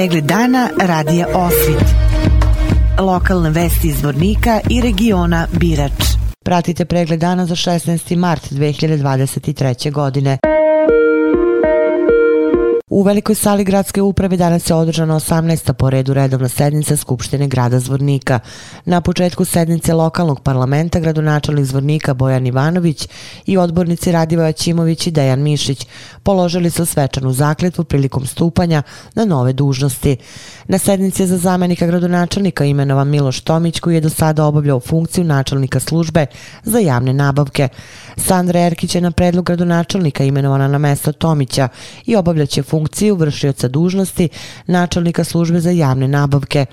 Pregled dana radija Osvit. Lokalne vesti iz Vornika i regiona Birač. Pratite pregled dana za 16. mart 2023. godine. U velikoj sali gradske uprave danas je održana 18. po redu redovna sednica Skupštine grada Zvornika. Na početku sednice lokalnog parlamenta gradonačelnik Zvornika Bojan Ivanović i odbornici Radivoja Ćimović i Dejan Mišić položili su svečanu zakletvu prilikom stupanja na nove dužnosti. Na sednici za zamenika gradonačelnika imenovan Miloš Tomić koji je do sada obavljao funkciju načelnika službe za javne nabavke. Sandra Erkić je na predlog gradonačelnika imenovana na mesto Tomića i obavljaće funkciju vršioca dužnosti načelnika službe za javne nabavke.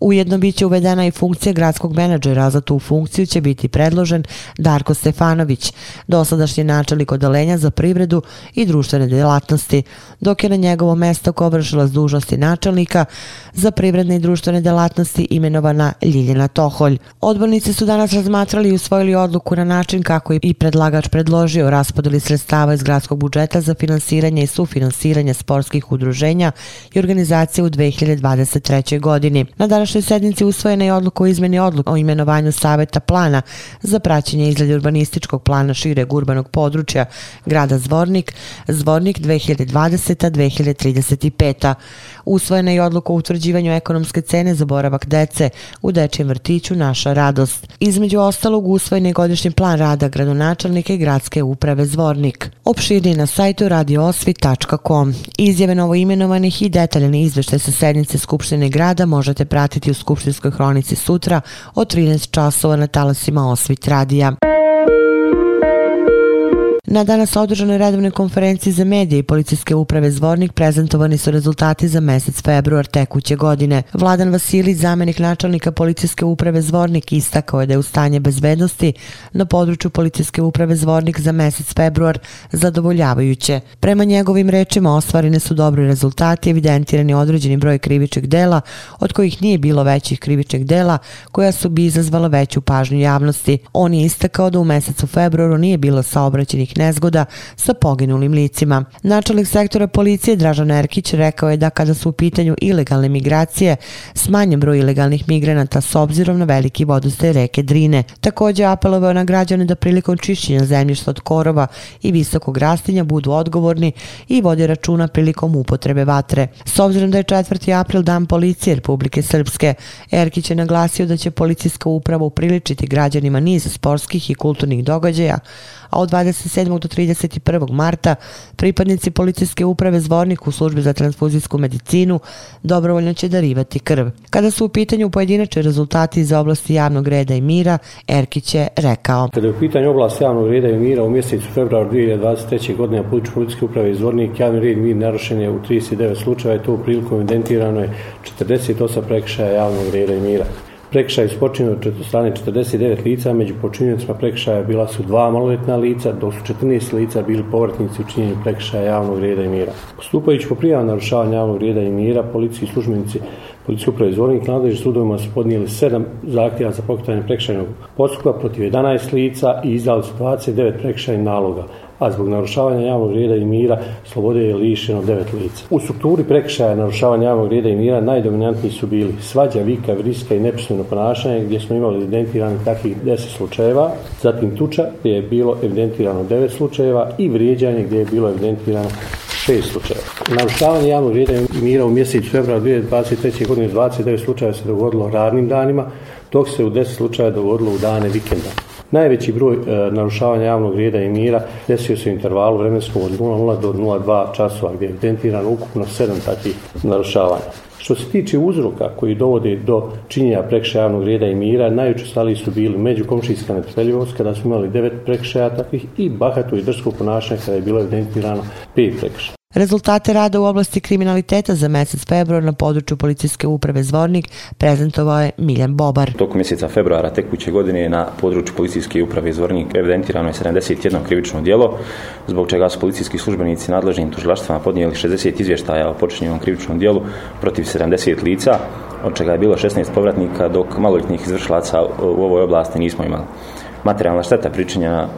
Ujedno biće uvedena i funkcija gradskog menadžera, za tu funkciju će biti predložen Darko Stefanović, dosadašnji načelnik odelenja za privredu i društvene delatnosti, dok je na njegovo mesto ko vršila s dužnosti načelnika za privredne i društvene delatnosti imenovana Ljiljana Toholj. Odbornici su danas razmatrali i usvojili odluku na način kako i predlagač predložio raspodeli sredstava iz gradskog budžeta za finansiranje i sufinansiranje sportskih udruženja i organizacije u 2023. godini. Na prošloj sednici usvojena je odluka o izmeni odluka o imenovanju Saveta plana za praćenje izgleda urbanističkog plana šireg urbanog područja grada Zvornik, Zvornik 2020-2035. Usvojena je odluka o utvrđivanju ekonomske cene za boravak dece u dečijem vrtiću Naša radost. Između ostalog usvojen je godišnji plan rada gradonačelnika i gradske uprave Zvornik. Opširni na sajtu radioosvit.com. Izjave novoimenovanih i detaljni izvešte sa sednice Skupštine grada možete pratiti pratiti u Skupštinskoj hronici sutra od 13 časova na talasima Osvit radija. Na danas održanoj redovnoj konferenciji za medije i policijske uprave Zvornik prezentovani su rezultati za mesec februar tekuće godine. Vladan Vasilić, zamenik načelnika policijske uprave Zvornik, istakao je da je u stanje bezbednosti na području policijske uprave Zvornik za mesec februar zadovoljavajuće. Prema njegovim rečima ostvarene su dobri rezultati, evidentirani određeni broj krivičeg dela, od kojih nije bilo većih krivičeg dela, koja su bi izazvala veću pažnju javnosti. On je istakao da u mesecu februaru nije bilo saobraćenih nezgoda sa poginulim licima. Načelnik sektora policije Dražan Erkić rekao je da kada su u pitanju ilegalne migracije, smanjen broj ilegalnih migranata s obzirom na veliki vodostaj reke Drine. Takođe apelovao na građane da prilikom čišćenja zemljišta od korova i visokog rastinja budu odgovorni i vode računa prilikom upotrebe vatre. S obzirom da je 4. april dan policije Republike Srpske, Erkić je naglasio da će policijska uprava upriličiti građanima niz sportskih i kulturnih događaja, a od 27 do 31. marta pripadnici policijske uprave Zvornik u službi za transfuzijsku medicinu dobrovoljno će darivati krv. Kada su u pitanju pojedinačni rezultati za oblasti javnog reda i mira, Erkić je rekao. Kada je u pitanju oblasti javnog reda i mira u mjesecu februar 2023. godine na policijske uprave Zvornik javni red i mir narušen je u 39 slučajeva i to u priliku evidentirano je 48 prekšaja javnog reda i mira. Prekšaj su počinjeni od strane 49 lica, među počinjenicima prekšaja bila su dva maloletna lica, dok su 14 lica bili povratnici u činjenju prekšaja javnog reda i mira. Postupajući po prijavu narušavanja javnog reda i mira, policiji i službenici policijskog proizvodnih nadležnih sudovima su podnijeli sedam zahtjeva za pokretanje prekšajnog postupka protiv 11 lica i izdali su 29 prekšajnih naloga a zbog narušavanja javnog reda i mira slobode je lišeno devet lica. U strukturi prekšaja narušavanja javnog reda i mira najdominantniji su bili svađa, vika, vriska i nepismeno ponašanje gdje smo imali evidentirani takvih deset slučajeva, zatim tuča gdje je bilo evidentirano devet slučajeva i vrijeđanje gdje je bilo evidentirano šest slučajeva. Narušavanje javnog reda i mira u mjesecu februara 2023. godine 29 slučajeva se dogodilo radnim danima, dok se u 10 slučajeva dogodilo u dane vikenda. Najveći broj e, narušavanja javnog reda i mira desio se u intervalu vremenskom od 0,0 do 0,2 časova gdje je evidentirano ukupno 7 takvih narušavanja. Što se tiče uzroka koji dovode do činjenja prekšaja javnog reda i mira, najučestaliji su bili međukomšijska netrpeljivost kada smo imali devet prekšaja takvih i bahato i drsko ponašanje kada je bilo evidentirano pet prekšaja. Rezultate rada u oblasti kriminaliteta za mesec februar na području policijske uprave Zvornik prezentovao je Miljan Bobar. Tokom mjeseca februara tekuće godine na području policijske uprave Zvornik evidentirano je 71 krivično djelo, zbog čega su policijski službenici nadležnim tužilaštvama podnijeli 60 izvještaja o počinjenom krivičnom djelu protiv 70 lica, od čega je bilo 16 povratnika, dok maloljetnih izvršlaca u ovoj oblasti nismo imali. Materijalna šteta pričinjena uh,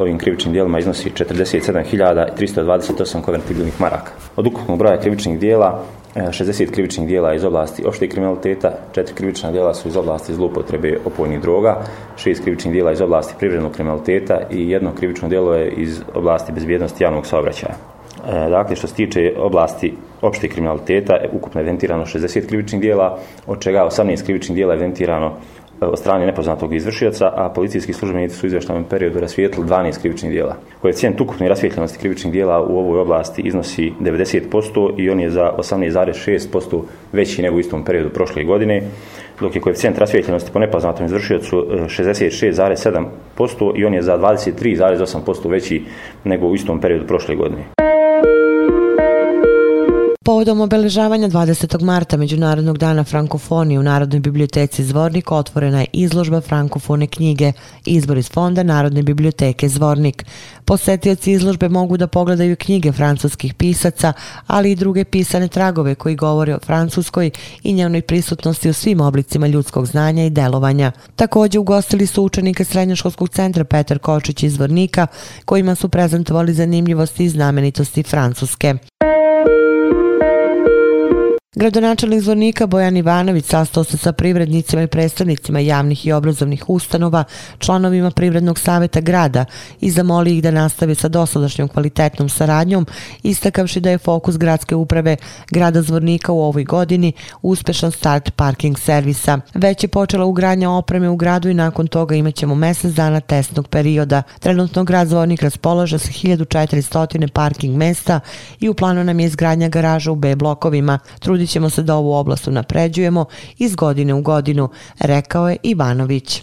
ovim krivičnim dijelima iznosi 47.328 konvertibilnih maraka. Od ukupnog broja krivičnih dijela e, 60 krivičnih dijela iz oblasti opšte kriminaliteta, 4 krivična dijela su iz oblasti zloupotrebe opojnih droga, 6 krivičnih dijela iz oblasti privrednog kriminaliteta i jedno krivično dijelo je iz oblasti bezbjednosti javnog saobraćaja. E, dakle, što se tiče oblasti opšte kriminaliteta, ukupno je evidentirano 60 krivičnih dijela, od čega 18 krivičnih dijela je evidentirano od strane nepoznatog izvršioca, a policijski službenici su u izvještanom periodu rasvijetili 12 krivičnih dijela. Koeficijent ukupne rasvijetljenosti krivičnih dijela u ovoj oblasti iznosi 90% i on je za 18,6% veći nego u istom periodu prošle godine, dok je koeficijent rasvijetljenosti po nepoznatom izvršiocu e, 66,7% i on je za 23,8% veći nego u istom periodu prošle godine. Povodom obeležavanja 20. marta Međunarodnog dana frankofonije u Narodnoj biblioteci Zvornik otvorena je izložba frankofone knjige Izbor iz fonda Narodne biblioteke Zvornik. Posetioci izložbe mogu da pogledaju knjige francuskih pisaca, ali i druge pisane tragove koji govore o francuskoj i njenoj prisutnosti u svim oblicima ljudskog znanja i delovanja. Također ugostili su učenike Srednjoškolskog centra Petar Kočić iz Zvornika, kojima su prezentovali zanimljivosti i znamenitosti Francuske. Gradonačelnik zvornika Bojan Ivanović sastao se sa privrednicima i predstavnicima javnih i obrazovnih ustanova, članovima Privrednog saveta grada i zamoli ih da nastave sa dosadašnjom kvalitetnom saradnjom, istakavši da je fokus gradske uprave grada zvornika u ovoj godini uspešan start parking servisa. Već je počela ugranja opreme u gradu i nakon toga imaćemo mesec dana testnog perioda. Trenutno grad zvornik raspolaže sa 1400 parking mesta i u planu nam je izgradnja garaža u B blokovima. Trudit ćemo se da ovu oblast napređujemo iz godine u godinu, rekao je Ivanović.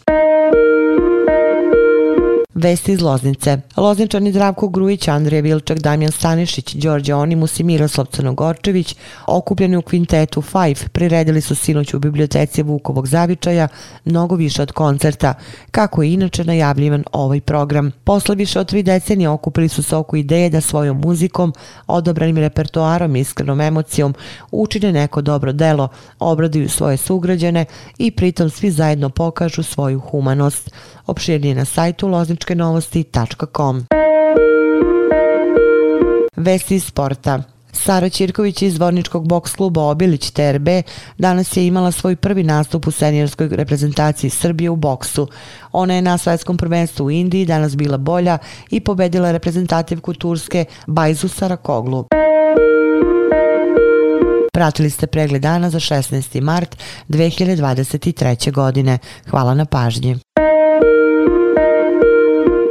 Vesti iz Loznice. Lozničani Zdravko Grujić, Andrija Vilčak, Damjan Stanišić, Đorđe Onimus i Miroslav Crnogorčević, okupljeni u kvintetu Five, priredili su sinoć u biblioteci Vukovog zavičaja mnogo više od koncerta, kako je inače najavljivan ovaj program. Posle više od tri decenije okupili su se oko ideje da svojom muzikom, odobranim repertoarom i iskrenom emocijom učine neko dobro delo, obraduju svoje sugrađane i pritom svi zajedno pokažu svoju humanost opširnije na sajtu novosti.com Vesti sporta. Sara Ćirković iz Zvorničkog boks kluba Obilić TRB danas je imala svoj prvi nastup u seniorskoj reprezentaciji Srbije u boksu. Ona je na svetskom prvenstvu u Indiji danas bila bolja i pobedila reprezentativku Turske Bajzu Sarakoglu. Pratili ste pregled dana za 16. mart 2023. godine. Hvala na pažnji.